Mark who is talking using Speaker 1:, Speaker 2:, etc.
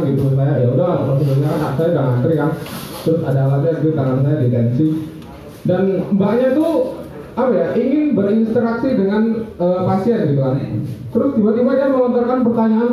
Speaker 1: Kan gitu saya ya udah maksudnya kan saya udah ngantri kan terus ada alatnya di tangan saya ditensi dan mbaknya tuh apa ya ingin berinteraksi dengan uh, pasien gitu kan. Terus tiba-tiba dia melontarkan pertanyaan